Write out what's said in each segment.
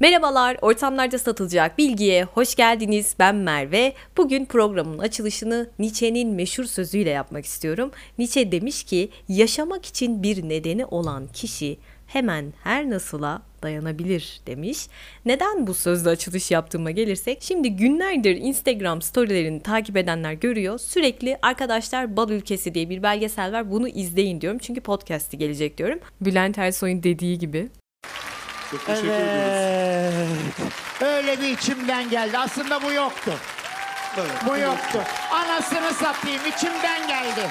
Merhabalar, ortamlarda satılacak bilgiye hoş geldiniz. Ben Merve. Bugün programın açılışını Nietzsche'nin meşhur sözüyle yapmak istiyorum. Nietzsche demiş ki, yaşamak için bir nedeni olan kişi hemen her nasıla dayanabilir demiş. Neden bu sözle açılış yaptığıma gelirsek şimdi günlerdir Instagram storylerini takip edenler görüyor. Sürekli arkadaşlar Bal Ülkesi diye bir belgesel var bunu izleyin diyorum. Çünkü podcast'i gelecek diyorum. Bülent Ersoy'un dediği gibi. Çok teşekkür ediyoruz. Evet. Öyle bir içimden geldi. Aslında bu yoktu. Evet. Bu yoktu. Anasını satayım içimden geldi.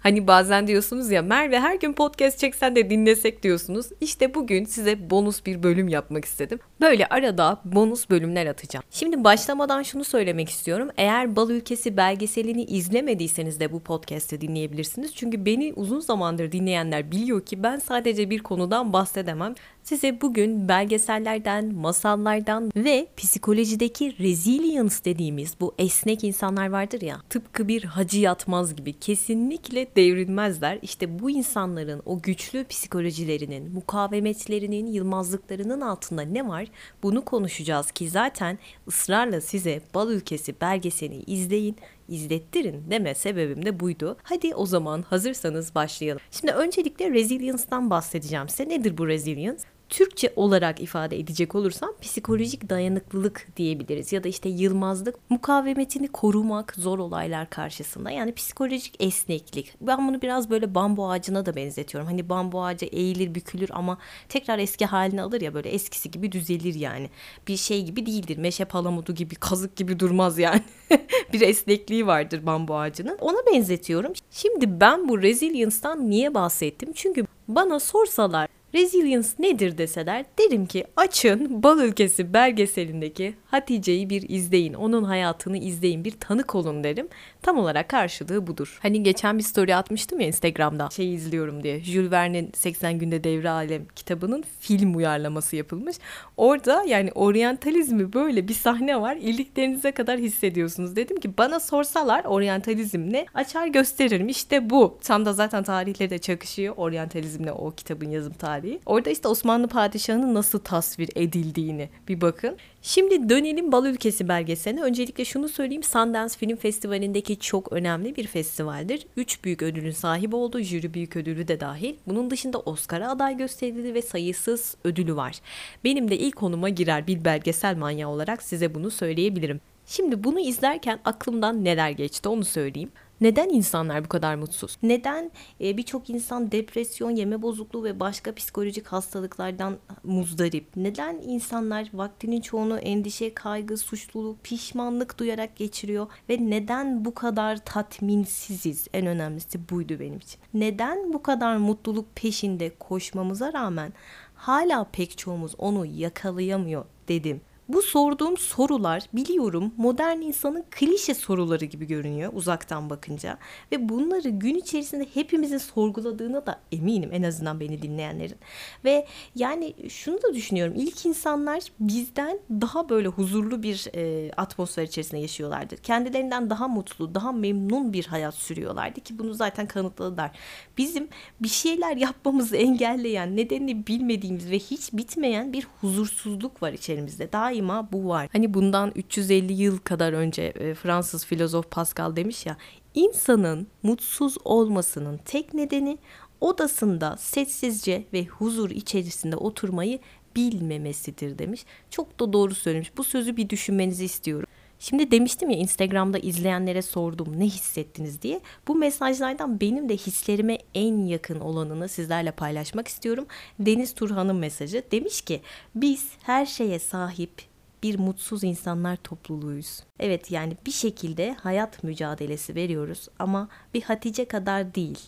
Hani bazen diyorsunuz ya Merve her gün podcast çeksen de dinlesek diyorsunuz. İşte bugün size bonus bir bölüm yapmak istedim. Böyle arada bonus bölümler atacağım. Şimdi başlamadan şunu söylemek istiyorum. Eğer Bal Ülkesi belgeselini izlemediyseniz de bu podcast'i dinleyebilirsiniz. Çünkü beni uzun zamandır dinleyenler biliyor ki ben sadece bir konudan bahsedemem. Size bugün belgesellerden, masallardan ve psikolojideki resilience dediğimiz bu esnek insanlar vardır ya. Tıpkı bir hacı yatmaz gibi kesinlikle devrilmezler. İşte bu insanların o güçlü psikolojilerinin, mukavemetlerinin, yılmazlıklarının altında ne var? Bunu konuşacağız ki zaten ısrarla size Bal Ülkesi belgeselini izleyin izlettirin deme sebebim de buydu. Hadi o zaman hazırsanız başlayalım. Şimdi öncelikle resilience'dan bahsedeceğim size. Nedir bu resilience? Türkçe olarak ifade edecek olursam psikolojik dayanıklılık diyebiliriz ya da işte yılmazlık, mukavemetini korumak zor olaylar karşısında yani psikolojik esneklik. Ben bunu biraz böyle bambu ağacına da benzetiyorum. Hani bambu ağacı eğilir bükülür ama tekrar eski halini alır ya böyle eskisi gibi düzelir yani. Bir şey gibi değildir. Meşe palamudu gibi, kazık gibi durmaz yani. bir esnekliği vardır bambu ağacının. Ona benzetiyorum. Şimdi ben bu resilience'dan niye bahsettim? Çünkü bana sorsalar Resilience nedir deseler derim ki açın Bal Ülkesi belgeselindeki Hatice'yi bir izleyin. Onun hayatını izleyin. Bir tanık olun derim. Tam olarak karşılığı budur. Hani geçen bir story atmıştım ya Instagram'da şey izliyorum diye. Jules Verne'in 80 günde devre alem kitabının film uyarlaması yapılmış. Orada yani oryantalizmi böyle bir sahne var. İliklerinize kadar hissediyorsunuz. Dedim ki bana sorsalar oryantalizm ne? Açar gösteririm. İşte bu. Tam da zaten tarihleri de çakışıyor. Oryantalizmle o kitabın yazım tarihi. Orada işte Osmanlı padişahının nasıl tasvir edildiğini bir bakın. Şimdi dönelim Bal Ülkesi belgeseline. Öncelikle şunu söyleyeyim. Sundance Film Festivali'ndeki çok önemli bir festivaldir. Üç büyük ödülün sahibi oldu. Jüri büyük ödülü de dahil. Bunun dışında Oscar'a aday gösterildi ve sayısız ödülü var. Benim de ilk konuma girer bir belgesel manyağı olarak size bunu söyleyebilirim. Şimdi bunu izlerken aklımdan neler geçti onu söyleyeyim. Neden insanlar bu kadar mutsuz? Neden e, birçok insan depresyon, yeme bozukluğu ve başka psikolojik hastalıklardan muzdarip? Neden insanlar vaktinin çoğunu endişe, kaygı, suçluluk, pişmanlık duyarak geçiriyor ve neden bu kadar tatminsiziz? En önemlisi buydu benim için. Neden bu kadar mutluluk peşinde koşmamıza rağmen hala pek çoğumuz onu yakalayamıyor dedim. Bu sorduğum sorular biliyorum modern insanın klişe soruları gibi görünüyor uzaktan bakınca ve bunları gün içerisinde hepimizin sorguladığına da eminim en azından beni dinleyenlerin. Ve yani şunu da düşünüyorum ilk insanlar bizden daha böyle huzurlu bir e, atmosfer içerisinde yaşıyorlardı. Kendilerinden daha mutlu, daha memnun bir hayat sürüyorlardı ki bunu zaten kanıtladılar. Bizim bir şeyler yapmamızı engelleyen, nedenini bilmediğimiz ve hiç bitmeyen bir huzursuzluk var içerimizde. Daima daima bu var. Hani bundan 350 yıl kadar önce e, Fransız filozof Pascal demiş ya insanın mutsuz olmasının tek nedeni odasında sessizce ve huzur içerisinde oturmayı bilmemesidir demiş. Çok da doğru söylemiş. Bu sözü bir düşünmenizi istiyorum. Şimdi demiştim ya Instagram'da izleyenlere sordum ne hissettiniz diye. Bu mesajlardan benim de hislerime en yakın olanını sizlerle paylaşmak istiyorum. Deniz Turhan'ın mesajı demiş ki biz her şeye sahip bir mutsuz insanlar topluluğuyuz. Evet yani bir şekilde hayat mücadelesi veriyoruz ama bir Hatice kadar değil.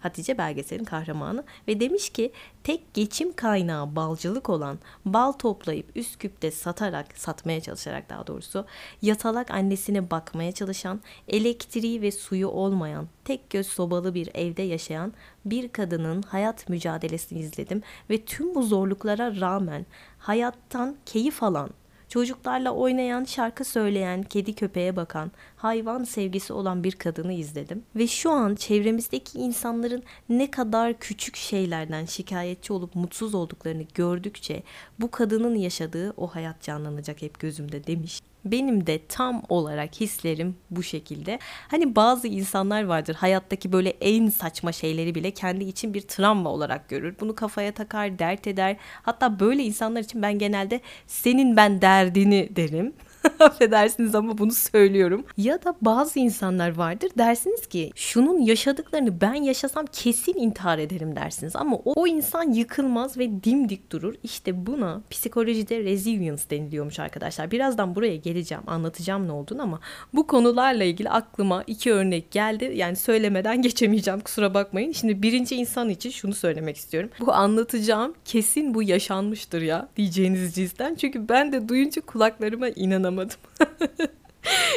Hatice belgeselin kahramanı ve demiş ki tek geçim kaynağı balcılık olan bal toplayıp Üsküp'te satarak satmaya çalışarak daha doğrusu yatalak annesine bakmaya çalışan elektriği ve suyu olmayan tek göz sobalı bir evde yaşayan bir kadının hayat mücadelesini izledim ve tüm bu zorluklara rağmen hayattan keyif alan Çocuklarla oynayan, şarkı söyleyen, kedi köpeğe bakan, hayvan sevgisi olan bir kadını izledim. Ve şu an çevremizdeki insanların ne kadar küçük şeylerden şikayetçi olup mutsuz olduklarını gördükçe bu kadının yaşadığı o hayat canlanacak hep gözümde demiş. Benim de tam olarak hislerim bu şekilde. Hani bazı insanlar vardır hayattaki böyle en saçma şeyleri bile kendi için bir travma olarak görür. Bunu kafaya takar, dert eder. Hatta böyle insanlar için ben genelde senin ben derdini derim. Affedersiniz ama bunu söylüyorum. Ya da bazı insanlar vardır dersiniz ki şunun yaşadıklarını ben yaşasam kesin intihar ederim dersiniz. Ama o, o insan yıkılmaz ve dimdik durur. İşte buna psikolojide resilience deniliyormuş arkadaşlar. Birazdan buraya geleceğim anlatacağım ne olduğunu ama bu konularla ilgili aklıma iki örnek geldi. Yani söylemeden geçemeyeceğim kusura bakmayın. Şimdi birinci insan için şunu söylemek istiyorum. Bu anlatacağım kesin bu yaşanmıştır ya diyeceğiniz cinsten. Çünkü ben de duyunca kulaklarıma inanamadım anlamadım.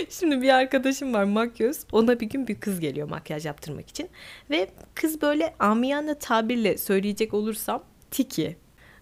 Şimdi bir arkadaşım var makyöz. Ona bir gün bir kız geliyor makyaj yaptırmak için. Ve kız böyle amiyane tabirle söyleyecek olursam tiki.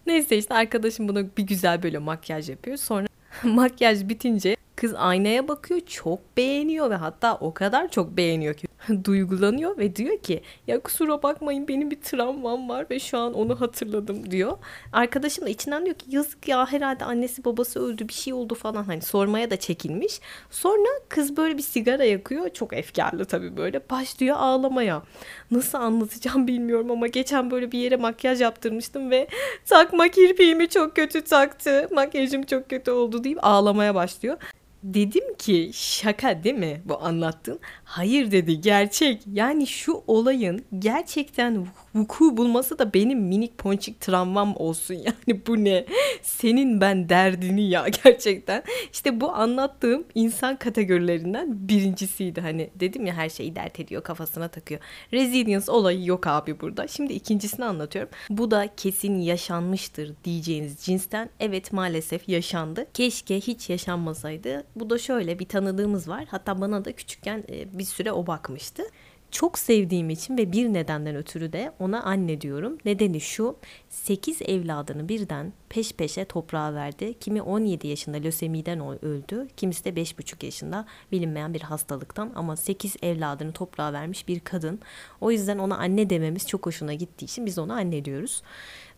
Neyse işte arkadaşım buna bir güzel böyle makyaj yapıyor. Sonra makyaj bitince kız aynaya bakıyor çok beğeniyor ve hatta o kadar çok beğeniyor ki duygulanıyor ve diyor ki ya kusura bakmayın benim bir travmam var ve şu an onu hatırladım diyor. Arkadaşım da içinden diyor ki yazık ya herhalde annesi babası öldü bir şey oldu falan hani sormaya da çekinmiş. Sonra kız böyle bir sigara yakıyor çok efkarlı tabii böyle başlıyor ağlamaya. Nasıl anlatacağım bilmiyorum ama geçen böyle bir yere makyaj yaptırmıştım ve takma kirpiğimi çok kötü taktı. Makyajım çok kötü oldu deyip ağlamaya başlıyor. Dedim ki şaka değil mi bu anlattığın? Hayır dedi gerçek. Yani şu olayın gerçekten vuku bulması da benim minik ponçik travmam olsun. Yani bu ne? Senin ben derdini ya gerçekten. İşte bu anlattığım insan kategorilerinden birincisiydi. Hani dedim ya her şeyi dert ediyor kafasına takıyor. Resilience olayı yok abi burada. Şimdi ikincisini anlatıyorum. Bu da kesin yaşanmıştır diyeceğiniz cinsten. Evet maalesef yaşandı. Keşke hiç yaşanmasaydı. Bu da şöyle bir tanıdığımız var. Hatta bana da küçükken e, bir süre o bakmıştı. Çok sevdiğim için ve bir nedenden ötürü de ona anne diyorum. Nedeni şu 8 evladını birden peş peşe toprağa verdi. Kimi 17 yaşında lösemiden öldü. Kimisi de 5,5 yaşında bilinmeyen bir hastalıktan ama 8 evladını toprağa vermiş bir kadın. O yüzden ona anne dememiz çok hoşuna gittiği için biz ona anne diyoruz.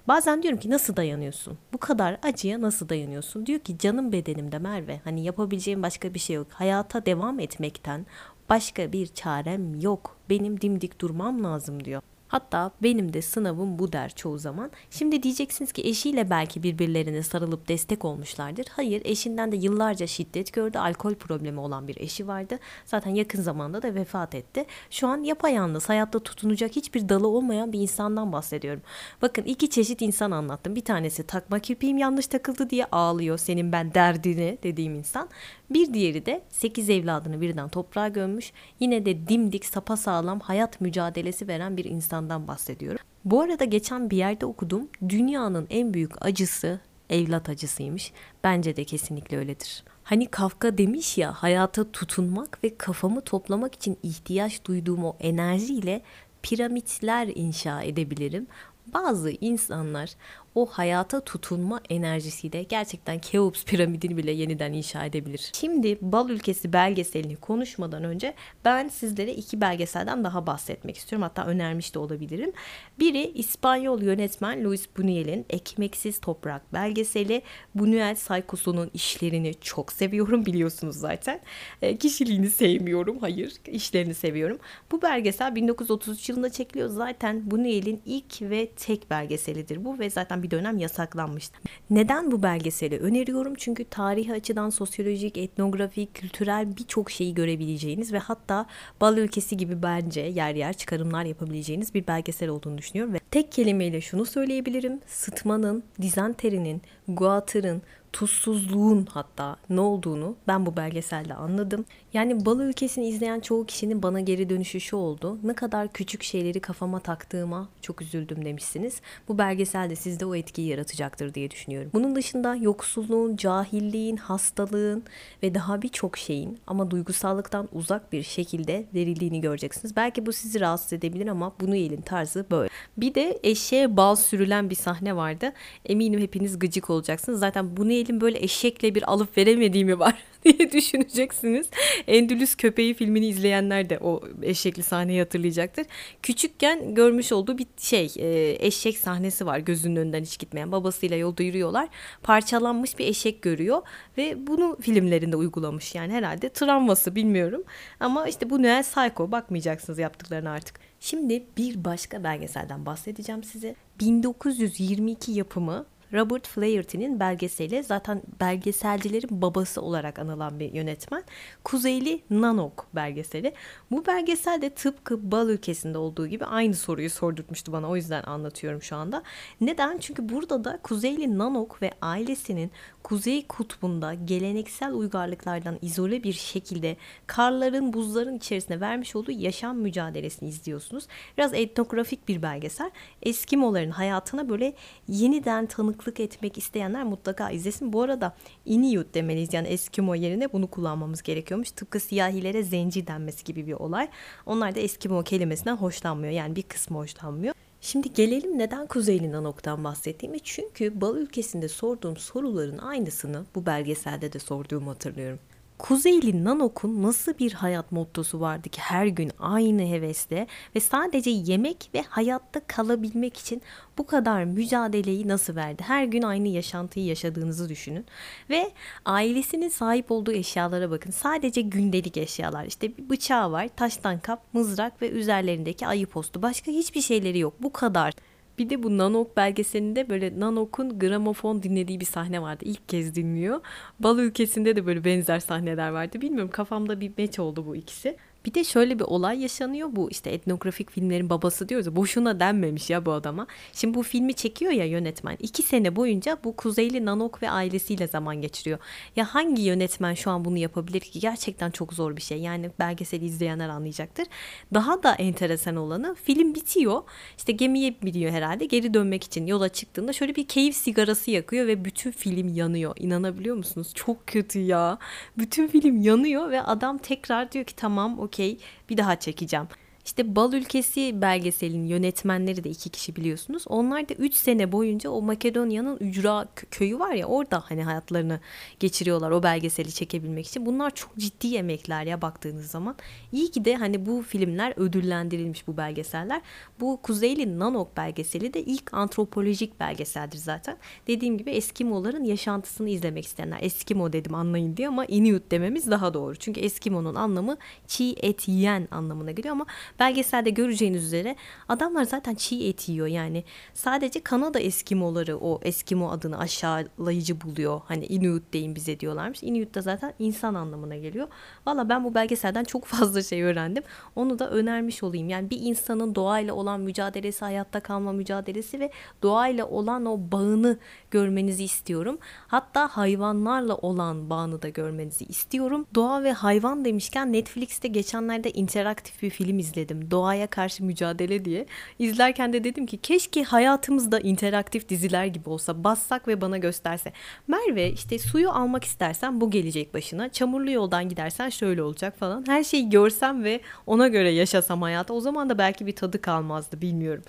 Bazen diyorum ki nasıl dayanıyorsun? Bu kadar acıya nasıl dayanıyorsun? Diyor ki canım bedenimde Merve. Hani yapabileceğim başka bir şey yok. Hayata devam etmekten başka bir çarem yok. Benim dimdik durmam lazım diyor. Hatta benim de sınavım bu der çoğu zaman. Şimdi diyeceksiniz ki eşiyle belki birbirlerine sarılıp destek olmuşlardır. Hayır eşinden de yıllarca şiddet gördü. Alkol problemi olan bir eşi vardı. Zaten yakın zamanda da vefat etti. Şu an yapayalnız hayatta tutunacak hiçbir dalı olmayan bir insandan bahsediyorum. Bakın iki çeşit insan anlattım. Bir tanesi takma kirpiğim yanlış takıldı diye ağlıyor. Senin ben derdini dediğim insan. Bir diğeri de 8 evladını birden toprağa gömmüş. Yine de dimdik sapasağlam hayat mücadelesi veren bir insandan bahsediyorum. Bu arada geçen bir yerde okudum. Dünyanın en büyük acısı evlat acısıymış. Bence de kesinlikle öyledir. Hani Kafka demiş ya hayata tutunmak ve kafamı toplamak için ihtiyaç duyduğum o enerjiyle piramitler inşa edebilirim. Bazı insanlar o hayata tutunma enerjisiyle gerçekten Keops piramidini bile yeniden inşa edebilir. Şimdi Bal Ülkesi belgeselini konuşmadan önce ben sizlere iki belgeselden daha bahsetmek istiyorum. Hatta önermiş de olabilirim. Biri İspanyol yönetmen Luis Buñuel'in Ekmeksiz Toprak belgeseli. Buñuel Saykosu'nun işlerini çok seviyorum biliyorsunuz zaten. E, kişiliğini sevmiyorum. Hayır, işlerini seviyorum. Bu belgesel 1933 yılında çekiliyor. Zaten Buñuel'in ilk ve tek belgeselidir bu ve zaten bir dönem yasaklanmıştı. Neden bu belgeseli öneriyorum? Çünkü tarihi açıdan sosyolojik, etnografik, kültürel birçok şeyi görebileceğiniz ve hatta bal ülkesi gibi bence yer yer çıkarımlar yapabileceğiniz bir belgesel olduğunu düşünüyorum ve tek kelimeyle şunu söyleyebilirim. Sıtmanın, dizanterinin, guatırın, tuzsuzluğun hatta ne olduğunu ben bu belgeselde anladım. Yani bal ülkesini izleyen çoğu kişinin bana geri dönüşü şu oldu. Ne kadar küçük şeyleri kafama taktığıma çok üzüldüm demişsiniz. Bu belgeselde sizde o etkiyi yaratacaktır diye düşünüyorum. Bunun dışında yoksulluğun, cahilliğin, hastalığın ve daha birçok şeyin ama duygusallıktan uzak bir şekilde verildiğini göreceksiniz. Belki bu sizi rahatsız edebilir ama bunu elin tarzı böyle. Bir de eşeğe bal sürülen bir sahne vardı. Eminim hepiniz gıcık olacaksınız. Zaten bunu elin böyle eşekle bir alıp veremediğimi var diye düşüneceksiniz. Endülüs Köpeği filmini izleyenler de o eşekli sahneyi hatırlayacaktır. Küçükken görmüş olduğu bir şey e, eşek sahnesi var gözünün önünden hiç gitmeyen. Babasıyla yolda yürüyorlar. Parçalanmış bir eşek görüyor ve bunu filmlerinde uygulamış. Yani herhalde travması bilmiyorum. Ama işte bu Noel Psycho bakmayacaksınız yaptıklarına artık. Şimdi bir başka belgeselden bahsedeceğim size. 1922 yapımı Robert Flaherty'nin belgeseli zaten belgeselcilerin babası olarak anılan bir yönetmen. Kuzeyli Nanok belgeseli. Bu belgesel de tıpkı Bal ülkesinde olduğu gibi aynı soruyu sordurtmuştu bana. O yüzden anlatıyorum şu anda. Neden? Çünkü burada da Kuzeyli Nanok ve ailesinin Kuzey Kutbu'nda geleneksel uygarlıklardan izole bir şekilde karların, buzların içerisine vermiş olduğu yaşam mücadelesini izliyorsunuz. Biraz etnografik bir belgesel. Eskimoların hayatına böyle yeniden tanıklık etmek isteyenler mutlaka izlesin. Bu arada Inuit demeliyiz yani Eskimo yerine bunu kullanmamız gerekiyormuş. Tıpkı siyahilere zenci denmesi gibi bir olay. Onlar da Eskimo kelimesinden hoşlanmıyor. Yani bir kısmı hoşlanmıyor. Şimdi gelelim neden Kuzeyli Nanok'tan bahsettiğimi. Çünkü bal ülkesinde sorduğum soruların aynısını bu belgeselde de sorduğumu hatırlıyorum. Kuzeyli Nanok'un nasıl bir hayat mottosu vardı ki her gün aynı hevesle ve sadece yemek ve hayatta kalabilmek için bu kadar mücadeleyi nasıl verdi? Her gün aynı yaşantıyı yaşadığınızı düşünün ve ailesinin sahip olduğu eşyalara bakın. Sadece gündelik eşyalar. İşte bir bıçağı var, taştan kap, mızrak ve üzerlerindeki ayı postu. Başka hiçbir şeyleri yok. Bu kadar. Bir de bu Nanok belgeselinde böyle Nanok'un gramofon dinlediği bir sahne vardı. İlk kez dinliyor. Bal ülkesinde de böyle benzer sahneler vardı. Bilmiyorum kafamda bir meç oldu bu ikisi. Bir de şöyle bir olay yaşanıyor bu işte etnografik filmlerin babası diyoruz boşuna denmemiş ya bu adama. Şimdi bu filmi çekiyor ya yönetmen. iki sene boyunca bu Kuzeyli Nanok ve ailesiyle zaman geçiriyor. Ya hangi yönetmen şu an bunu yapabilir ki? Gerçekten çok zor bir şey. Yani belgeseli izleyenler anlayacaktır. Daha da enteresan olanı film bitiyor. İşte gemiye biniyor herhalde. Geri dönmek için yola çıktığında şöyle bir keyif sigarası yakıyor ve bütün film yanıyor. İnanabiliyor musunuz? Çok kötü ya. Bütün film yanıyor ve adam tekrar diyor ki tamam o okey bir daha çekeceğim. İşte Bal Ülkesi belgeselin yönetmenleri de iki kişi biliyorsunuz. Onlar da 3 sene boyunca o Makedonya'nın ücra köyü var ya orada hani hayatlarını geçiriyorlar o belgeseli çekebilmek için. Bunlar çok ciddi emekler ya baktığınız zaman. İyi ki de hani bu filmler ödüllendirilmiş bu belgeseller. Bu Kuzeyli Nanok belgeseli de ilk antropolojik belgeseldir zaten. Dediğim gibi Eskimoların yaşantısını izlemek isteyenler. Eskimo dedim anlayın diye ama Inuit dememiz daha doğru. Çünkü Eskimo'nun anlamı çiğ et yiyen anlamına geliyor ama Belgeselde göreceğiniz üzere adamlar zaten çiğ et yiyor yani. Sadece Kanada Eskimoları o Eskimo adını aşağılayıcı buluyor. Hani Inuit deyin bize diyorlarmış. Inuit de zaten insan anlamına geliyor. Valla ben bu belgeselden çok fazla şey öğrendim. Onu da önermiş olayım. Yani bir insanın doğayla olan mücadelesi, hayatta kalma mücadelesi ve doğayla olan o bağını görmenizi istiyorum. Hatta hayvanlarla olan bağını da görmenizi istiyorum. Doğa ve hayvan demişken Netflix'te geçenlerde interaktif bir film izledim izledim. Doğaya karşı mücadele diye. İzlerken de dedim ki keşke hayatımızda interaktif diziler gibi olsa. Bassak ve bana gösterse. Merve işte suyu almak istersen bu gelecek başına. Çamurlu yoldan gidersen şöyle olacak falan. Her şeyi görsem ve ona göre yaşasam hayatı. O zaman da belki bir tadı kalmazdı bilmiyorum.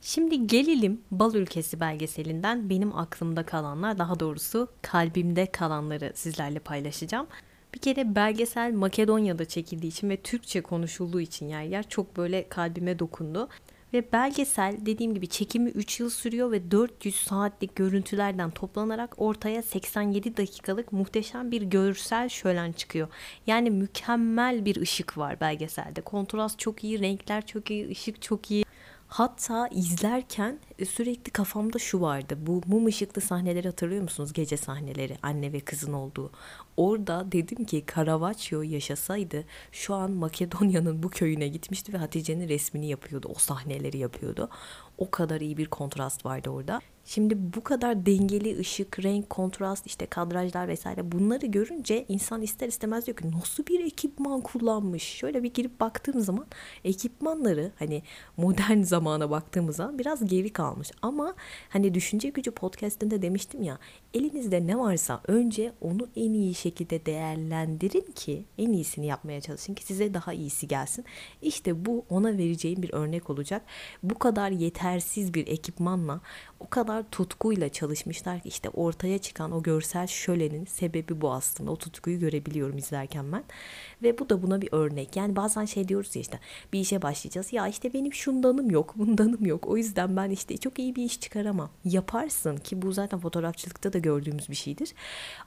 Şimdi gelelim Bal Ülkesi belgeselinden benim aklımda kalanlar daha doğrusu kalbimde kalanları sizlerle paylaşacağım. Bir kere belgesel Makedonya'da çekildiği için ve Türkçe konuşulduğu için yer yer çok böyle kalbime dokundu. Ve belgesel dediğim gibi çekimi 3 yıl sürüyor ve 400 saatlik görüntülerden toplanarak ortaya 87 dakikalık muhteşem bir görsel şölen çıkıyor. Yani mükemmel bir ışık var belgeselde. Kontrast çok iyi, renkler çok iyi, ışık çok iyi. Hatta izlerken E, Sürekli kafamda şu vardı. Bu mum ışıklı sahneleri hatırlıyor musunuz? Gece sahneleri. Anne ve kızın olduğu. Orada dedim ki Caravaggio yaşasaydı şu an Makedonya'nın bu köyüne gitmişti ve Hatice'nin resmini yapıyordu. O sahneleri yapıyordu. O kadar iyi bir kontrast vardı orada. Şimdi bu kadar dengeli ışık, renk, kontrast, işte kadrajlar vesaire bunları görünce insan ister istemez diyor ki nasıl bir ekipman kullanmış. Şöyle bir girip baktığım zaman ekipmanları hani modern zamana baktığımız zaman biraz geri kalmış. Ama hani düşünce gücü podcastinde demiştim ya elinizde ne varsa önce onu en iyi şekilde değerlendirin ki en iyisini yapmaya çalışın ki size daha iyisi gelsin. İşte bu ona vereceğim bir örnek olacak. Bu kadar yetersiz bir ekipmanla o kadar tutkuyla çalışmışlar ki işte ortaya çıkan o görsel şölenin sebebi bu aslında. O tutkuyu görebiliyorum izlerken ben. Ve bu da buna bir örnek. Yani bazen şey diyoruz ya işte bir işe başlayacağız. Ya işte benim şundanım yok, bundanım yok. O yüzden ben işte çok iyi bir iş çıkaramam. Yaparsın ki bu zaten fotoğrafçılıkta da gördüğümüz bir şeydir.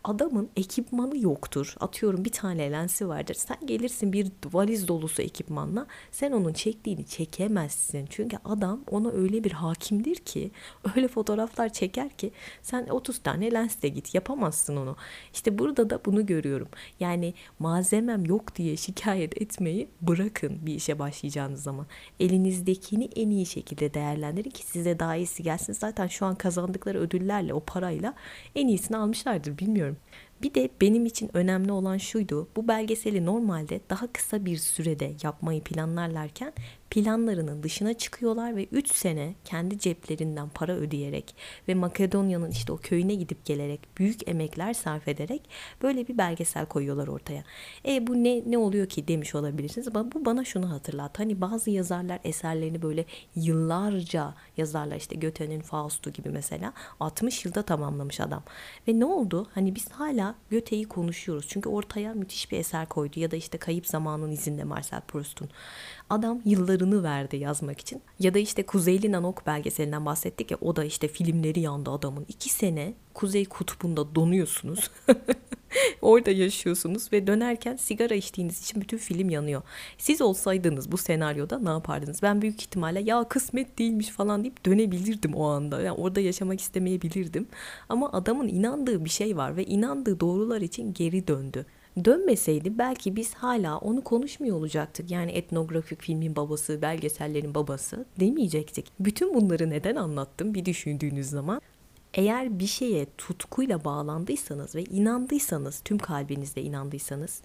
Adamın ekipmanı yoktur. Atıyorum bir tane lensi vardır. Sen gelirsin bir valiz dolusu ekipmanla. Sen onun çektiğini çekemezsin. Çünkü adam ona öyle bir hakimdir ki öyle fotoğraflar çeker ki sen 30 tane lensle git yapamazsın onu. İşte burada da bunu görüyorum. Yani malzemem yok diye şikayet etmeyi bırakın bir işe başlayacağınız zaman. Elinizdekini en iyi şekilde değerlendirin ki size daha iyisi gelsin. Zaten şu an kazandıkları ödüllerle o parayla en iyisini almışlardır bilmiyorum. Bir de benim için önemli olan şuydu. Bu belgeseli normalde daha kısa bir sürede yapmayı planlarlarken planlarının dışına çıkıyorlar ve 3 sene kendi ceplerinden para ödeyerek ve Makedonya'nın işte o köyüne gidip gelerek büyük emekler sarf ederek böyle bir belgesel koyuyorlar ortaya. E bu ne ne oluyor ki demiş olabilirsiniz. Bu bana şunu hatırlat. Hani bazı yazarlar eserlerini böyle yıllarca yazarlar işte Göte'nin Faust'u gibi mesela 60 yılda tamamlamış adam. Ve ne oldu? Hani biz hala Göte'yi konuşuyoruz. Çünkü ortaya müthiş bir eser koydu ya da işte Kayıp Zamanın izinde Marcel Proust'un. Adam yıllarını verdi yazmak için. Ya da işte Kuzeyli Nanok belgeselinden bahsettik ya o da işte filmleri yandı adamın. iki sene Kuzey Kutbu'nda donuyorsunuz. Orada yaşıyorsunuz ve dönerken sigara içtiğiniz için bütün film yanıyor. Siz olsaydınız bu senaryoda ne yapardınız? Ben büyük ihtimalle ya kısmet değilmiş falan deyip dönebilirdim o anda. Yani orada yaşamak istemeyebilirdim. Ama adamın inandığı bir şey var ve inandığı doğrular için geri döndü dönmeseydi belki biz hala onu konuşmuyor olacaktık. Yani etnografik filmin babası, belgesellerin babası demeyecektik. Bütün bunları neden anlattım bir düşündüğünüz zaman eğer bir şeye tutkuyla bağlandıysanız ve inandıysanız, tüm kalbinizle inandıysanız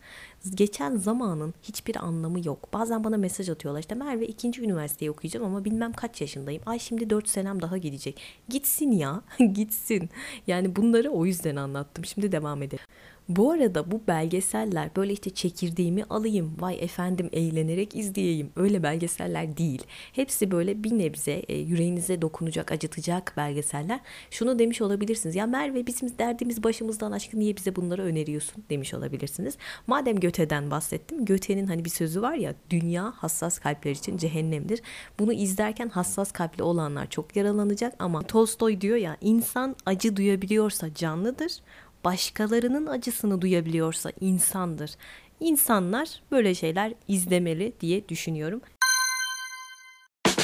geçen zamanın hiçbir anlamı yok. Bazen bana mesaj atıyorlar işte Merve ikinci üniversiteyi okuyacağım ama bilmem kaç yaşındayım. Ay şimdi dört senem daha gidecek. Gitsin ya, gitsin. Yani bunları o yüzden anlattım. Şimdi devam edelim. Bu arada bu belgeseller böyle işte çekirdeğimi alayım, vay efendim eğlenerek izleyeyim öyle belgeseller değil. Hepsi böyle bir nebze e, yüreğinize dokunacak, acıtacak belgeseller. Şunu demiş olabilirsiniz. Ya Merve bizim derdimiz başımızdan aşkı niye bize bunları öneriyorsun demiş olabilirsiniz. Madem Göte'den bahsettim. Göte'nin hani bir sözü var ya dünya hassas kalpler için cehennemdir. Bunu izlerken hassas kalpli olanlar çok yaralanacak ama Tolstoy diyor ya insan acı duyabiliyorsa canlıdır başkalarının acısını duyabiliyorsa insandır. İnsanlar böyle şeyler izlemeli diye düşünüyorum.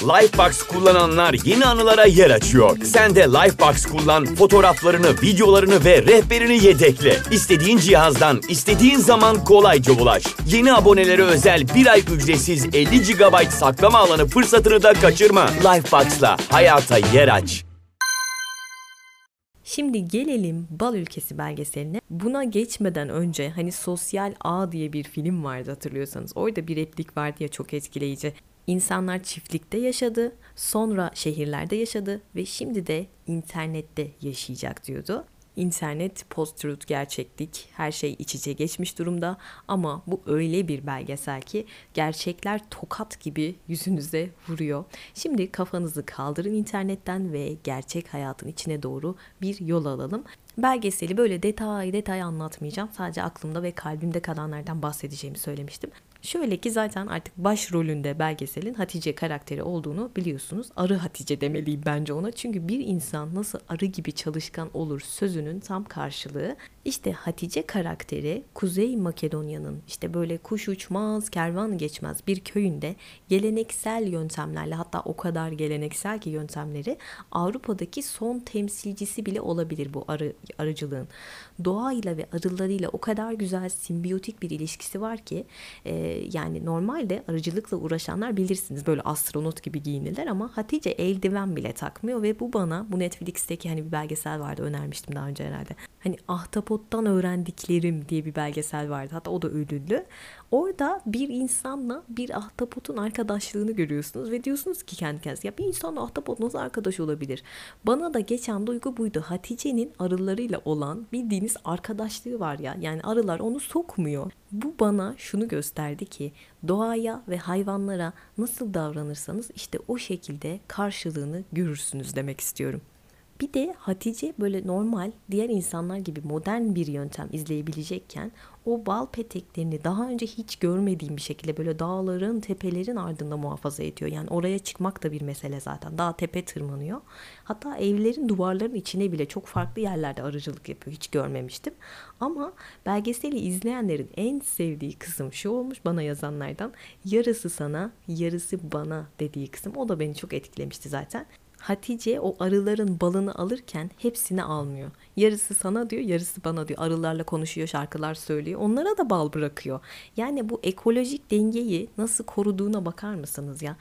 Lifebox kullananlar yeni anılara yer açıyor. Sen de Lifebox kullan, fotoğraflarını, videolarını ve rehberini yedekle. İstediğin cihazdan, istediğin zaman kolayca ulaş. Yeni abonelere özel bir ay ücretsiz 50 GB saklama alanı fırsatını da kaçırma. Lifebox'la hayata yer aç. Şimdi gelelim Bal Ülkesi belgeseline. Buna geçmeden önce hani Sosyal Ağ diye bir film vardı hatırlıyorsanız. Orada bir replik vardı ya çok etkileyici. İnsanlar çiftlikte yaşadı, sonra şehirlerde yaşadı ve şimdi de internette yaşayacak diyordu. İnternet, post-truth, gerçeklik, her şey iç içe geçmiş durumda ama bu öyle bir belgesel ki gerçekler tokat gibi yüzünüze vuruyor. Şimdi kafanızı kaldırın internetten ve gerçek hayatın içine doğru bir yol alalım. Belgeseli böyle detay detay anlatmayacağım. Sadece aklımda ve kalbimde kalanlardan bahsedeceğimi söylemiştim. Şöyle ki zaten artık başrolünde belgeselin Hatice karakteri olduğunu biliyorsunuz. Arı Hatice demeliyim bence ona. Çünkü bir insan nasıl arı gibi çalışkan olur sözünün tam karşılığı. İşte Hatice karakteri Kuzey Makedonya'nın işte böyle kuş uçmaz, kervan geçmez bir köyünde geleneksel yöntemlerle hatta o kadar geleneksel ki yöntemleri Avrupa'daki son temsilcisi bile olabilir bu arı arıcılığın. Doğayla ve arılarıyla o kadar güzel simbiyotik bir ilişkisi var ki e, yani normalde arıcılıkla uğraşanlar bilirsiniz böyle astronot gibi giyinirler ama Hatice eldiven bile takmıyor ve bu bana bu Netflix'teki hani bir belgesel vardı önermiştim daha önce herhalde. Hani ahtapottan öğrendiklerim diye bir belgesel vardı hatta o da ödüllü. Orada bir insanla bir ahtapotun arkadaşlığını görüyorsunuz ve diyorsunuz ki kendi kendinize ya bir insanla ahtapot nasıl arkadaş olabilir? Bana da geçen duygu buydu. Hatice'nin arılarıyla olan bildiğiniz arkadaşlığı var ya. Yani arılar onu sokmuyor. Bu bana şunu gösterdi ki doğaya ve hayvanlara nasıl davranırsanız işte o şekilde karşılığını görürsünüz demek istiyorum. Bir de Hatice böyle normal diğer insanlar gibi modern bir yöntem izleyebilecekken o bal peteklerini daha önce hiç görmediğim bir şekilde böyle dağların, tepelerin ardında muhafaza ediyor. Yani oraya çıkmak da bir mesele zaten. Dağ tepe tırmanıyor. Hatta evlerin duvarların içine bile çok farklı yerlerde arıcılık yapıyor. Hiç görmemiştim. Ama belgeseli izleyenlerin en sevdiği kısım şu olmuş bana yazanlardan. Yarısı sana, yarısı bana dediği kısım. O da beni çok etkilemişti zaten. Hatice o arıların balını alırken hepsini almıyor. Yarısı sana diyor, yarısı bana diyor. Arılarla konuşuyor, şarkılar söylüyor. Onlara da bal bırakıyor. Yani bu ekolojik dengeyi nasıl koruduğuna bakar mısınız ya?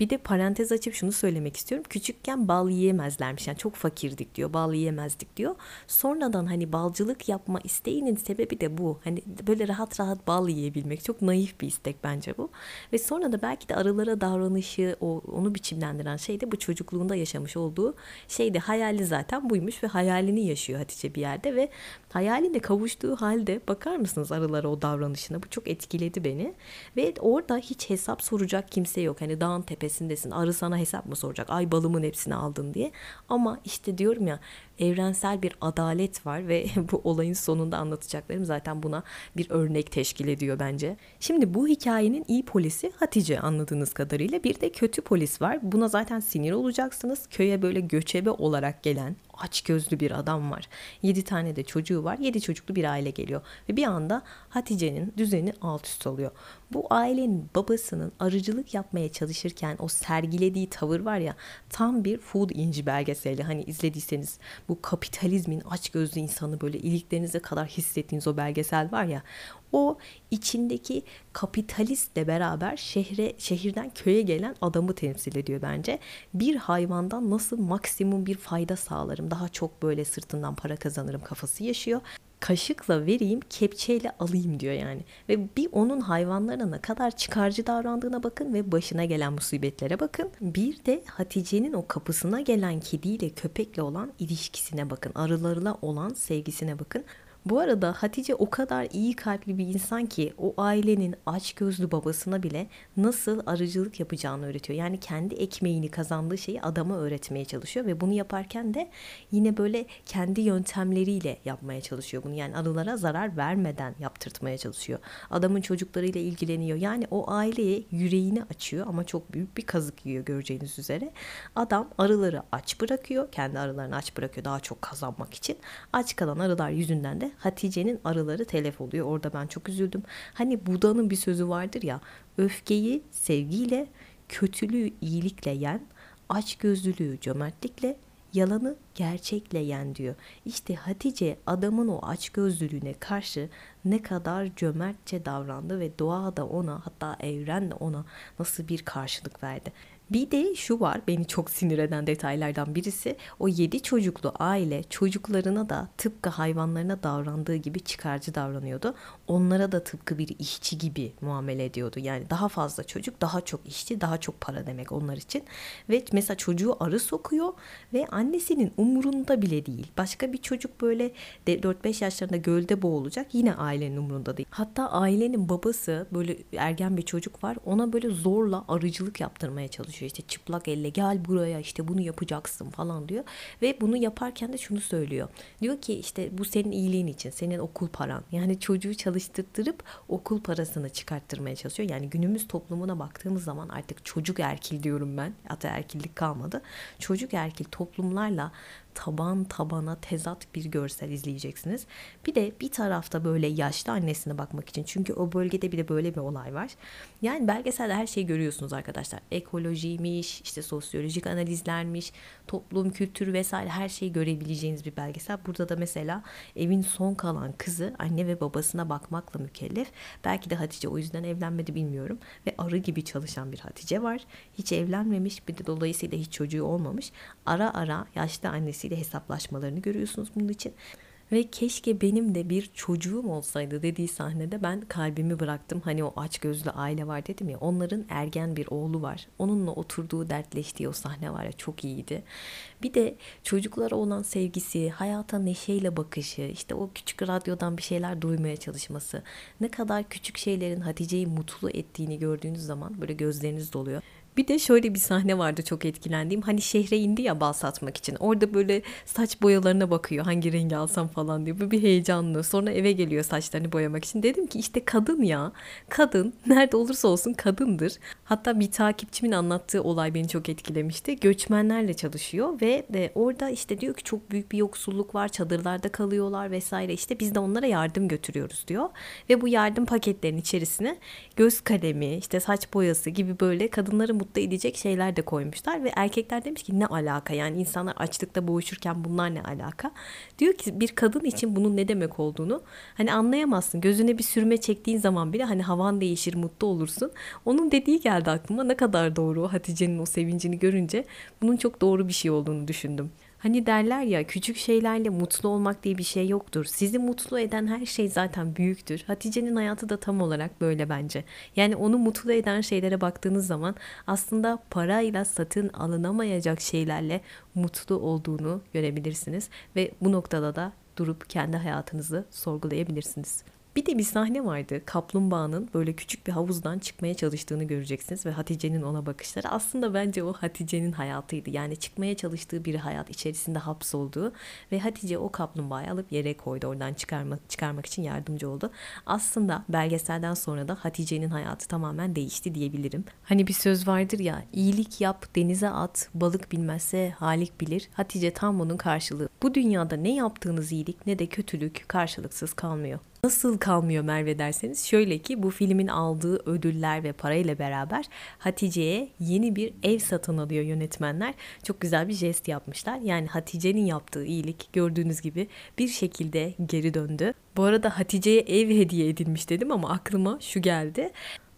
Bir de parantez açıp şunu söylemek istiyorum. Küçükken bal yiyemezlermiş. Yani çok fakirdik diyor. Bal yiyemezdik diyor. Sonradan hani balcılık yapma isteğinin sebebi de bu. Hani böyle rahat rahat bal yiyebilmek. Çok naif bir istek bence bu. Ve sonra da belki de arılara davranışı, o onu biçimlendiren şey de bu çocukluğunda yaşamış olduğu şeydi. Hayali zaten buymuş ve hayalini yaşıyor Hatice bir yerde ve hayaline kavuştuğu halde bakar mısınız arılara o davranışına? Bu çok etkiledi beni. Ve orada hiç hesap soracak kimse yok. Hani dağın tepesindesin. Arı sana hesap mı soracak? Ay balımın hepsini aldın diye. Ama işte diyorum ya evrensel bir adalet var ve bu olayın sonunda anlatacaklarım zaten buna bir örnek teşkil ediyor bence. Şimdi bu hikayenin iyi polisi Hatice anladığınız kadarıyla bir de kötü polis var. Buna zaten sinir olacaksınız. Köye böyle göçebe olarak gelen aç gözlü bir adam var. 7 tane de çocuğu var. 7 çocuklu bir aile geliyor. Ve bir anda Hatice'nin düzeni alt üst oluyor. Bu ailenin babasının arıcılık yapmaya çalışırken o sergilediği tavır var ya tam bir food inci belgeseli. Hani izlediyseniz bu kapitalizmin aç gözlü insanı böyle iliklerinize kadar hissettiğiniz o belgesel var ya o içindeki kapitalistle beraber şehre şehirden köye gelen adamı temsil ediyor bence. Bir hayvandan nasıl maksimum bir fayda sağlarım, daha çok böyle sırtından para kazanırım kafası yaşıyor kaşıkla vereyim, kepçeyle alayım diyor yani. Ve bir onun hayvanlara ne kadar çıkarcı davrandığına bakın ve başına gelen musibetlere bakın. Bir de Hatice'nin o kapısına gelen kediyle köpekle olan ilişkisine bakın. Arılarla olan sevgisine bakın. Bu arada Hatice o kadar iyi kalpli bir insan ki o ailenin aç gözlü babasına bile nasıl arıcılık yapacağını öğretiyor. Yani kendi ekmeğini kazandığı şeyi adama öğretmeye çalışıyor ve bunu yaparken de yine böyle kendi yöntemleriyle yapmaya çalışıyor bunu. Yani arılara zarar vermeden yaptırtmaya çalışıyor. Adamın çocuklarıyla ilgileniyor. Yani o aileye yüreğini açıyor ama çok büyük bir kazık yiyor göreceğiniz üzere. Adam arıları aç bırakıyor. Kendi arılarını aç bırakıyor daha çok kazanmak için. Aç kalan arılar yüzünden de Hatice'nin arıları telef oluyor. Orada ben çok üzüldüm. Hani Buda'nın bir sözü vardır ya. Öfkeyi sevgiyle, kötülüğü iyilikle yen, açgözlülüğü cömertlikle, yalanı gerçekle yen diyor. İşte Hatice adamın o açgözlülüğüne karşı ne kadar cömertçe davrandı ve doğa da ona hatta evren de ona nasıl bir karşılık verdi. Bir de şu var beni çok sinir eden detaylardan birisi o yedi çocuklu aile çocuklarına da tıpkı hayvanlarına davrandığı gibi çıkarcı davranıyordu. Onlara da tıpkı bir işçi gibi muamele ediyordu. Yani daha fazla çocuk daha çok işçi daha çok para demek onlar için. Ve mesela çocuğu arı sokuyor ve annesinin umurunda bile değil. Başka bir çocuk böyle 4-5 yaşlarında gölde boğulacak yine ailenin umurunda değil. Hatta ailenin babası böyle ergen bir çocuk var ona böyle zorla arıcılık yaptırmaya çalışıyor çalışıyor. İşte çıplak elle gel buraya işte bunu yapacaksın falan diyor. Ve bunu yaparken de şunu söylüyor. Diyor ki işte bu senin iyiliğin için, senin okul paran. Yani çocuğu çalıştırtırıp okul parasını çıkarttırmaya çalışıyor. Yani günümüz toplumuna baktığımız zaman artık çocuk erkil diyorum ben. Hatta erkillik kalmadı. Çocuk erkil toplumlarla taban tabana tezat bir görsel izleyeceksiniz. Bir de bir tarafta böyle yaşlı annesine bakmak için çünkü o bölgede bir de böyle bir olay var. Yani belgeselde her şeyi görüyorsunuz arkadaşlar. Ekolojiymiş, işte sosyolojik analizlermiş, toplum, kültür vesaire her şeyi görebileceğiniz bir belgesel. Burada da mesela evin son kalan kızı anne ve babasına bakmakla mükellef. Belki de Hatice o yüzden evlenmedi bilmiyorum. Ve arı gibi çalışan bir Hatice var. Hiç evlenmemiş bir de dolayısıyla hiç çocuğu olmamış. Ara ara yaşlı annesiyle hesaplaşmalarını görüyorsunuz bunun için. Ve keşke benim de bir çocuğum olsaydı dediği sahnede ben kalbimi bıraktım. Hani o aç gözlü aile var dedim ya. Onların ergen bir oğlu var. Onunla oturduğu dertleştiği o sahne var ya çok iyiydi. Bir de çocuklara olan sevgisi, hayata neşeyle bakışı, işte o küçük radyodan bir şeyler duymaya çalışması. Ne kadar küçük şeylerin Hatice'yi mutlu ettiğini gördüğünüz zaman böyle gözleriniz doluyor. Bir de şöyle bir sahne vardı çok etkilendiğim. Hani şehre indi ya bal satmak için. Orada böyle saç boyalarına bakıyor. Hangi rengi alsam falan diyor. Bu bir heyecanlı. Sonra eve geliyor saçlarını boyamak için. Dedim ki işte kadın ya. Kadın nerede olursa olsun kadındır. Hatta bir takipçimin anlattığı olay beni çok etkilemişti. Göçmenlerle çalışıyor ve de orada işte diyor ki çok büyük bir yoksulluk var. Çadırlarda kalıyorlar vesaire. İşte biz de onlara yardım götürüyoruz diyor. Ve bu yardım paketlerinin içerisine göz kalemi, işte saç boyası gibi böyle kadınları mutlu edecek şeyler de koymuşlar ve erkekler demiş ki ne alaka yani insanlar açlıkta boğuşurken bunlar ne alaka? Diyor ki bir kadın için bunun ne demek olduğunu hani anlayamazsın. Gözüne bir sürme çektiğin zaman bile hani havan değişir, mutlu olursun. Onun dediği geldi aklıma ne kadar doğru Hatice'nin o sevincini görünce bunun çok doğru bir şey olduğunu düşündüm. Hani derler ya küçük şeylerle mutlu olmak diye bir şey yoktur. Sizi mutlu eden her şey zaten büyüktür. Hatice'nin hayatı da tam olarak böyle bence. Yani onu mutlu eden şeylere baktığınız zaman aslında parayla satın alınamayacak şeylerle mutlu olduğunu görebilirsiniz. Ve bu noktada da durup kendi hayatınızı sorgulayabilirsiniz. Bir de bir sahne vardı. Kaplumbağanın böyle küçük bir havuzdan çıkmaya çalıştığını göreceksiniz ve Hatice'nin ona bakışları aslında bence o Hatice'nin hayatıydı. Yani çıkmaya çalıştığı bir hayat içerisinde hapsolduğu ve Hatice o kaplumbağayı alıp yere koydu. Oradan çıkarma, çıkarmak için yardımcı oldu. Aslında belgeselden sonra da Hatice'nin hayatı tamamen değişti diyebilirim. Hani bir söz vardır ya iyilik yap denize at balık bilmezse halik bilir. Hatice tam bunun karşılığı. Bu dünyada ne yaptığınız iyilik ne de kötülük karşılıksız kalmıyor. Nasıl kalmıyor Merve derseniz şöyle ki bu filmin aldığı ödüller ve parayla beraber Hatice'ye yeni bir ev satın alıyor yönetmenler. Çok güzel bir jest yapmışlar. Yani Hatice'nin yaptığı iyilik gördüğünüz gibi bir şekilde geri döndü. Bu arada Hatice'ye ev hediye edilmiş dedim ama aklıma şu geldi.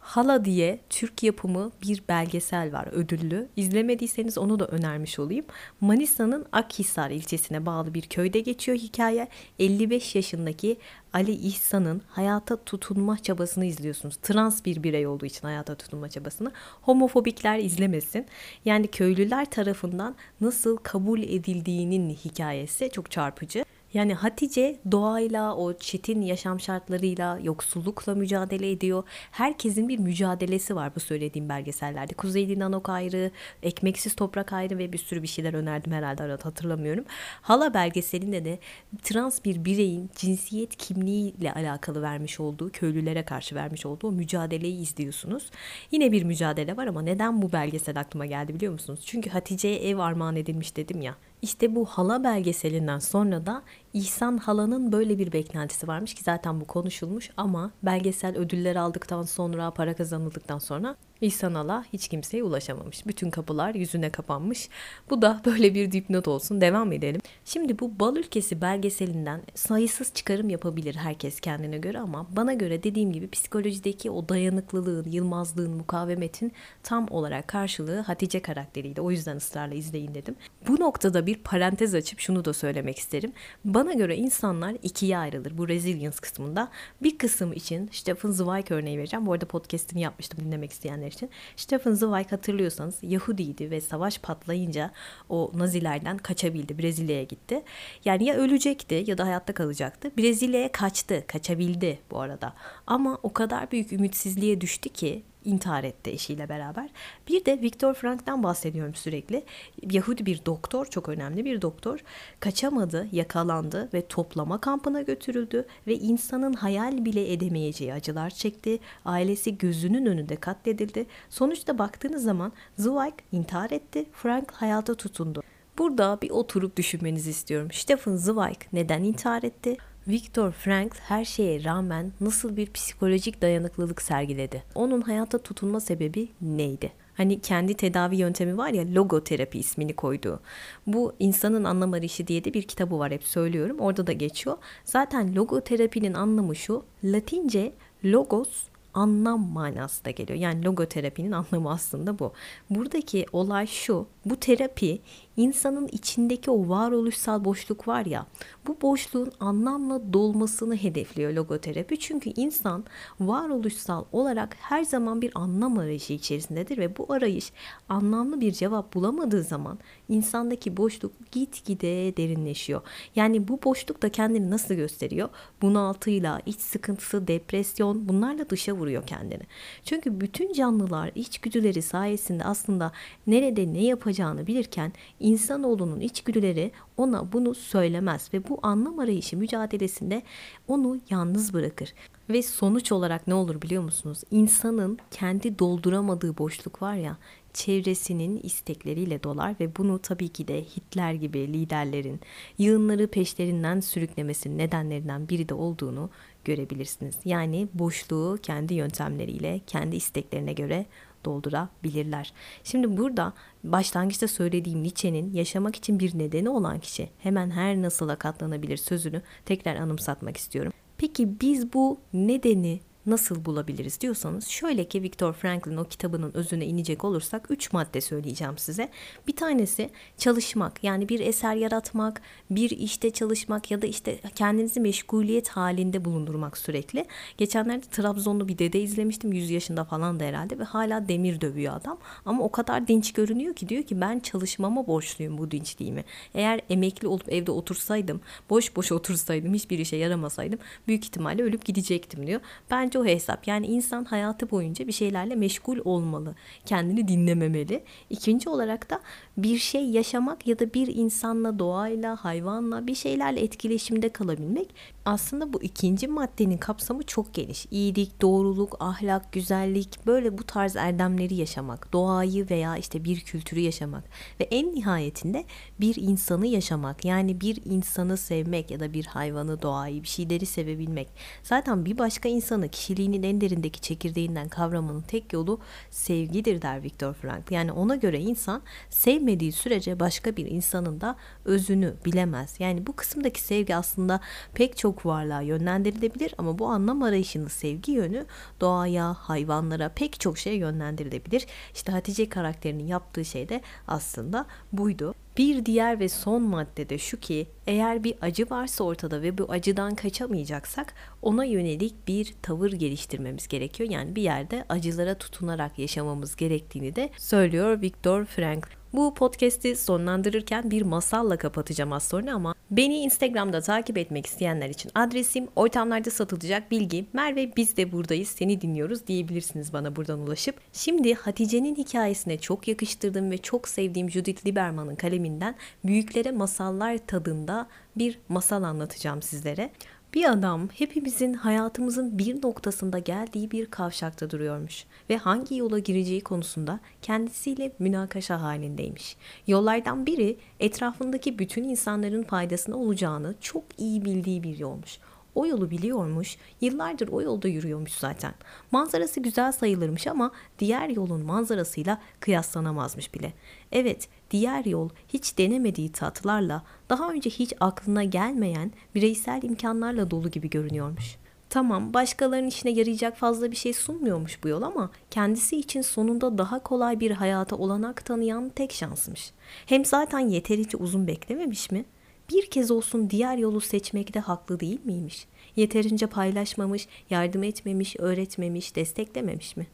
Hala diye Türk yapımı bir belgesel var ödüllü. İzlemediyseniz onu da önermiş olayım. Manisa'nın Akhisar ilçesine bağlı bir köyde geçiyor hikaye. 55 yaşındaki Ali İhsan'ın hayata tutunma çabasını izliyorsunuz. Trans bir birey olduğu için hayata tutunma çabasını. Homofobikler izlemesin. Yani köylüler tarafından nasıl kabul edildiğinin hikayesi çok çarpıcı. Yani Hatice doğayla, o çetin yaşam şartlarıyla, yoksullukla mücadele ediyor. Herkesin bir mücadelesi var bu söylediğim belgesellerde. Kuzeyli Nanok ayrı, Ekmeksiz Toprak ayrı ve bir sürü bir şeyler önerdim herhalde arada hatırlamıyorum. Hala belgeselinde de trans bir bireyin cinsiyet kimliğiyle alakalı vermiş olduğu, köylülere karşı vermiş olduğu o mücadeleyi izliyorsunuz. Yine bir mücadele var ama neden bu belgesel aklıma geldi biliyor musunuz? Çünkü Hatice'ye ev armağan edilmiş dedim ya. İşte bu hala belgeselinden sonra da İhsan Hala'nın böyle bir beklentisi varmış ki zaten bu konuşulmuş ama belgesel ödüller aldıktan sonra para kazanıldıktan sonra İhsan Hala hiç kimseye ulaşamamış. Bütün kapılar yüzüne kapanmış. Bu da böyle bir dipnot olsun. Devam edelim. Şimdi bu Bal Ülkesi belgeselinden sayısız çıkarım yapabilir herkes kendine göre ama bana göre dediğim gibi psikolojideki o dayanıklılığın, yılmazlığın, mukavemetin tam olarak karşılığı Hatice karakteriydi. O yüzden ısrarla izleyin dedim. Bu noktada bir parantez açıp şunu da söylemek isterim. Bana göre insanlar ikiye ayrılır bu resilience kısmında. Bir kısım için Stephen Zweig örneği vereceğim. Bu arada podcastini yapmıştım dinlemek isteyenler için. Stephen Zweig hatırlıyorsanız Yahudiydi ve savaş patlayınca o Nazilerden kaçabildi. Brezilya'ya gitti. Yani ya ölecekti ya da hayatta kalacaktı. Brezilya'ya kaçtı. Kaçabildi bu arada. Ama o kadar büyük ümitsizliğe düştü ki intihar etti eşiyle beraber. Bir de Viktor Frank'tan bahsediyorum sürekli. Yahudi bir doktor, çok önemli bir doktor. Kaçamadı, yakalandı ve toplama kampına götürüldü ve insanın hayal bile edemeyeceği acılar çekti. Ailesi gözünün önünde katledildi. Sonuçta baktığınız zaman Zweig intihar etti, Frank hayata tutundu. Burada bir oturup düşünmenizi istiyorum. Stefan Zweig neden intihar etti? Viktor Frankl her şeye rağmen nasıl bir psikolojik dayanıklılık sergiledi? Onun hayata tutunma sebebi neydi? Hani kendi tedavi yöntemi var ya logoterapi ismini koyduğu. Bu insanın anlam arayışı diye de bir kitabı var hep söylüyorum. Orada da geçiyor. Zaten logoterapinin anlamı şu. Latince logos anlam manasında geliyor. Yani logoterapinin anlamı aslında bu. Buradaki olay şu. Bu terapi insanın içindeki o varoluşsal boşluk var ya bu boşluğun anlamla dolmasını hedefliyor logoterapi. Çünkü insan varoluşsal olarak her zaman bir anlam arayışı içerisindedir ve bu arayış anlamlı bir cevap bulamadığı zaman insandaki boşluk gitgide derinleşiyor. Yani bu boşluk da kendini nasıl gösteriyor? Bunaltıyla, iç sıkıntısı, depresyon bunlarla dışa vuruyor kendini. Çünkü bütün canlılar içgüdüleri sayesinde aslında nerede ne yapacağını bilirken insanoğlunun içgüdüleri ona bunu söylemez ve bu anlam arayışı mücadelesinde onu yalnız bırakır. Ve sonuç olarak ne olur biliyor musunuz? İnsanın kendi dolduramadığı boşluk var ya çevresinin istekleriyle dolar ve bunu tabii ki de Hitler gibi liderlerin yığınları peşlerinden sürüklemesinin nedenlerinden biri de olduğunu görebilirsiniz. Yani boşluğu kendi yöntemleriyle, kendi isteklerine göre doldurabilirler. Şimdi burada başlangıçta söylediğim Nietzsche'nin yaşamak için bir nedeni olan kişi hemen her nasıla katlanabilir sözünü tekrar anımsatmak istiyorum. Peki biz bu nedeni nasıl bulabiliriz diyorsanız şöyle ki Viktor Frankl'in o kitabının özüne inecek olursak 3 madde söyleyeceğim size. Bir tanesi çalışmak yani bir eser yaratmak, bir işte çalışmak ya da işte kendinizi meşguliyet halinde bulundurmak sürekli. Geçenlerde Trabzonlu bir dede izlemiştim 100 yaşında falan da herhalde ve hala demir dövüyor adam. Ama o kadar dinç görünüyor ki diyor ki ben çalışmama borçluyum bu dinçliğimi. Eğer emekli olup evde otursaydım, boş boş otursaydım, hiçbir işe yaramasaydım büyük ihtimalle ölüp gidecektim diyor. Bence o hesap. Yani insan hayatı boyunca bir şeylerle meşgul olmalı. Kendini dinlememeli. İkinci olarak da bir şey yaşamak ya da bir insanla, doğayla, hayvanla bir şeylerle etkileşimde kalabilmek. Aslında bu ikinci maddenin kapsamı çok geniş. İyilik, doğruluk, ahlak, güzellik böyle bu tarz erdemleri yaşamak, doğayı veya işte bir kültürü yaşamak ve en nihayetinde bir insanı yaşamak. Yani bir insanı sevmek ya da bir hayvanı, doğayı, bir şeyleri sevebilmek. Zaten bir başka insanı kişiliğinin en derindeki çekirdeğinden kavramanın tek yolu sevgidir der Viktor Frankl. Yani ona göre insan sevmediği sürece başka bir insanın da özünü bilemez. Yani bu kısımdaki sevgi aslında pek çok varlığa yönlendirilebilir ama bu anlam arayışının sevgi yönü doğaya, hayvanlara pek çok şeye yönlendirilebilir. İşte Hatice karakterinin yaptığı şey de aslında buydu. Bir diğer ve son madde de şu ki eğer bir acı varsa ortada ve bu acıdan kaçamayacaksak ona yönelik bir tavır geliştirmemiz gerekiyor. Yani bir yerde acılara tutunarak yaşamamız gerektiğini de söylüyor Viktor Frankl. Bu podcast'i sonlandırırken bir masalla kapatacağım az sonra ama beni Instagram'da takip etmek isteyenler için adresim ortamlarda satılacak bilgi Merve biz de buradayız seni dinliyoruz diyebilirsiniz bana buradan ulaşıp. Şimdi Hatice'nin hikayesine çok yakıştırdığım ve çok sevdiğim Judith Lieberman'ın kaleminden büyüklere masallar tadında bir masal anlatacağım sizlere. Bir adam hepimizin hayatımızın bir noktasında geldiği bir kavşakta duruyormuş ve hangi yola gireceği konusunda kendisiyle münakaşa halindeymiş. Yollardan biri etrafındaki bütün insanların faydasına olacağını çok iyi bildiği bir yolmuş. O yolu biliyormuş, yıllardır o yolda yürüyormuş zaten. Manzarası güzel sayılırmış ama diğer yolun manzarasıyla kıyaslanamazmış bile. Evet, diğer yol hiç denemediği tatlarla, daha önce hiç aklına gelmeyen bireysel imkanlarla dolu gibi görünüyormuş. Tamam başkalarının işine yarayacak fazla bir şey sunmuyormuş bu yol ama kendisi için sonunda daha kolay bir hayata olanak tanıyan tek şansmış. Hem zaten yeterince uzun beklememiş mi? Bir kez olsun diğer yolu seçmekte haklı değil miymiş? Yeterince paylaşmamış, yardım etmemiş, öğretmemiş, desteklememiş mi?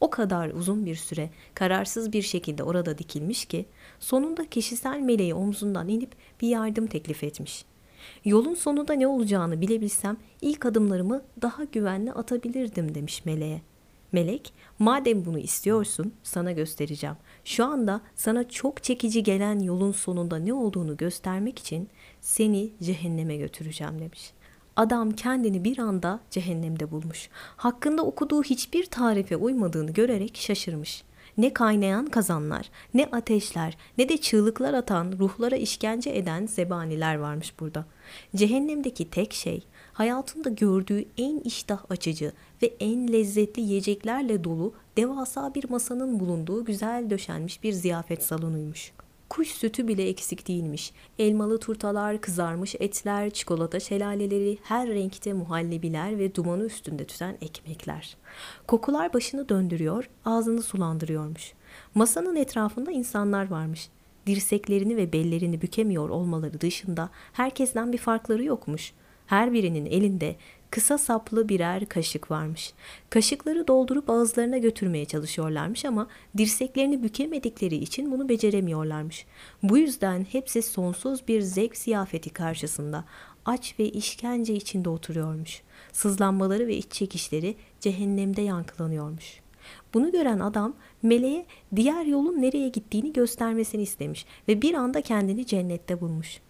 O kadar uzun bir süre kararsız bir şekilde orada dikilmiş ki sonunda kişisel meleği omzundan inip bir yardım teklif etmiş. Yolun sonunda ne olacağını bilebilsem ilk adımlarımı daha güvenli atabilirdim demiş meleğe. Melek, madem bunu istiyorsun sana göstereceğim. Şu anda sana çok çekici gelen yolun sonunda ne olduğunu göstermek için seni cehenneme götüreceğim demiş. Adam kendini bir anda cehennemde bulmuş. Hakkında okuduğu hiçbir tarife uymadığını görerek şaşırmış. Ne kaynayan kazanlar, ne ateşler, ne de çığlıklar atan, ruhlara işkence eden zebaniler varmış burada. Cehennemdeki tek şey, hayatında gördüğü en iştah açıcı ve en lezzetli yiyeceklerle dolu devasa bir masanın bulunduğu güzel döşenmiş bir ziyafet salonuymuş. Kuş sütü bile eksik değilmiş. Elmalı turtalar, kızarmış etler, çikolata şelaleleri, her renkte muhallebiler ve dumanı üstünde tüten ekmekler. Kokular başını döndürüyor, ağzını sulandırıyormuş. Masanın etrafında insanlar varmış. Dirseklerini ve bellerini bükemiyor olmaları dışında herkesten bir farkları yokmuş. Her birinin elinde kısa saplı birer kaşık varmış. Kaşıkları doldurup ağızlarına götürmeye çalışıyorlarmış ama dirseklerini bükemedikleri için bunu beceremiyorlarmış. Bu yüzden hepsi sonsuz bir zevk ziyafeti karşısında aç ve işkence içinde oturuyormuş. Sızlanmaları ve iç çekişleri cehennemde yankılanıyormuş. Bunu gören adam meleğe diğer yolun nereye gittiğini göstermesini istemiş ve bir anda kendini cennette bulmuş.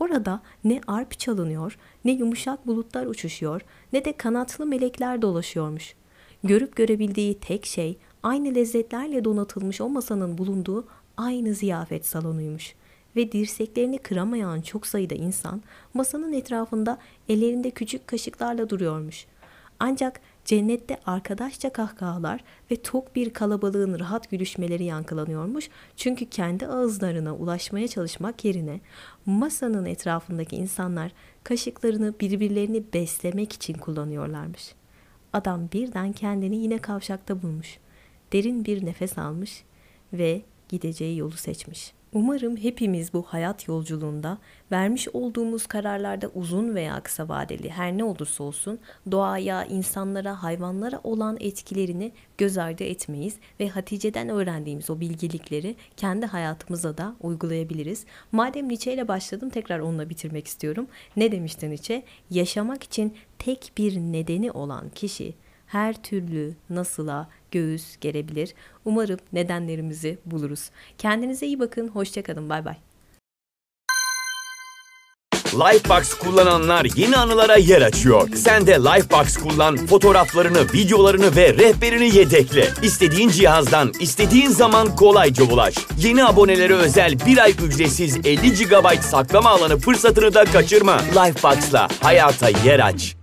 Orada ne arp çalınıyor, ne yumuşak bulutlar uçuşuyor, ne de kanatlı melekler dolaşıyormuş. Görüp görebildiği tek şey aynı lezzetlerle donatılmış o masanın bulunduğu aynı ziyafet salonuymuş. Ve dirseklerini kıramayan çok sayıda insan masanın etrafında ellerinde küçük kaşıklarla duruyormuş. Ancak cennette arkadaşça kahkahalar ve tok bir kalabalığın rahat gülüşmeleri yankılanıyormuş. Çünkü kendi ağızlarına ulaşmaya çalışmak yerine masanın etrafındaki insanlar kaşıklarını birbirlerini beslemek için kullanıyorlarmış. Adam birden kendini yine kavşakta bulmuş. Derin bir nefes almış ve gideceği yolu seçmiş.'' Umarım hepimiz bu hayat yolculuğunda vermiş olduğumuz kararlarda uzun veya kısa vadeli her ne olursa olsun doğaya, insanlara, hayvanlara olan etkilerini göz ardı etmeyiz ve Hatice'den öğrendiğimiz o bilgelikleri kendi hayatımıza da uygulayabiliriz. Madem Nietzsche ile başladım tekrar onunla bitirmek istiyorum. Ne demişti Nietzsche? Yaşamak için tek bir nedeni olan kişi her türlü nasıla göğüs gerebilir. Umarım nedenlerimizi buluruz. Kendinize iyi bakın. Hoşçakalın. Bay bay. Lifebox kullananlar yeni anılara yer açıyor. Sen de Lifebox kullan, fotoğraflarını, videolarını ve rehberini yedekle. İstediğin cihazdan, istediğin zaman kolayca ulaş. Yeni abonelere özel bir ay ücretsiz 50 GB saklama alanı fırsatını da kaçırma. Lifebox'la hayata yer aç.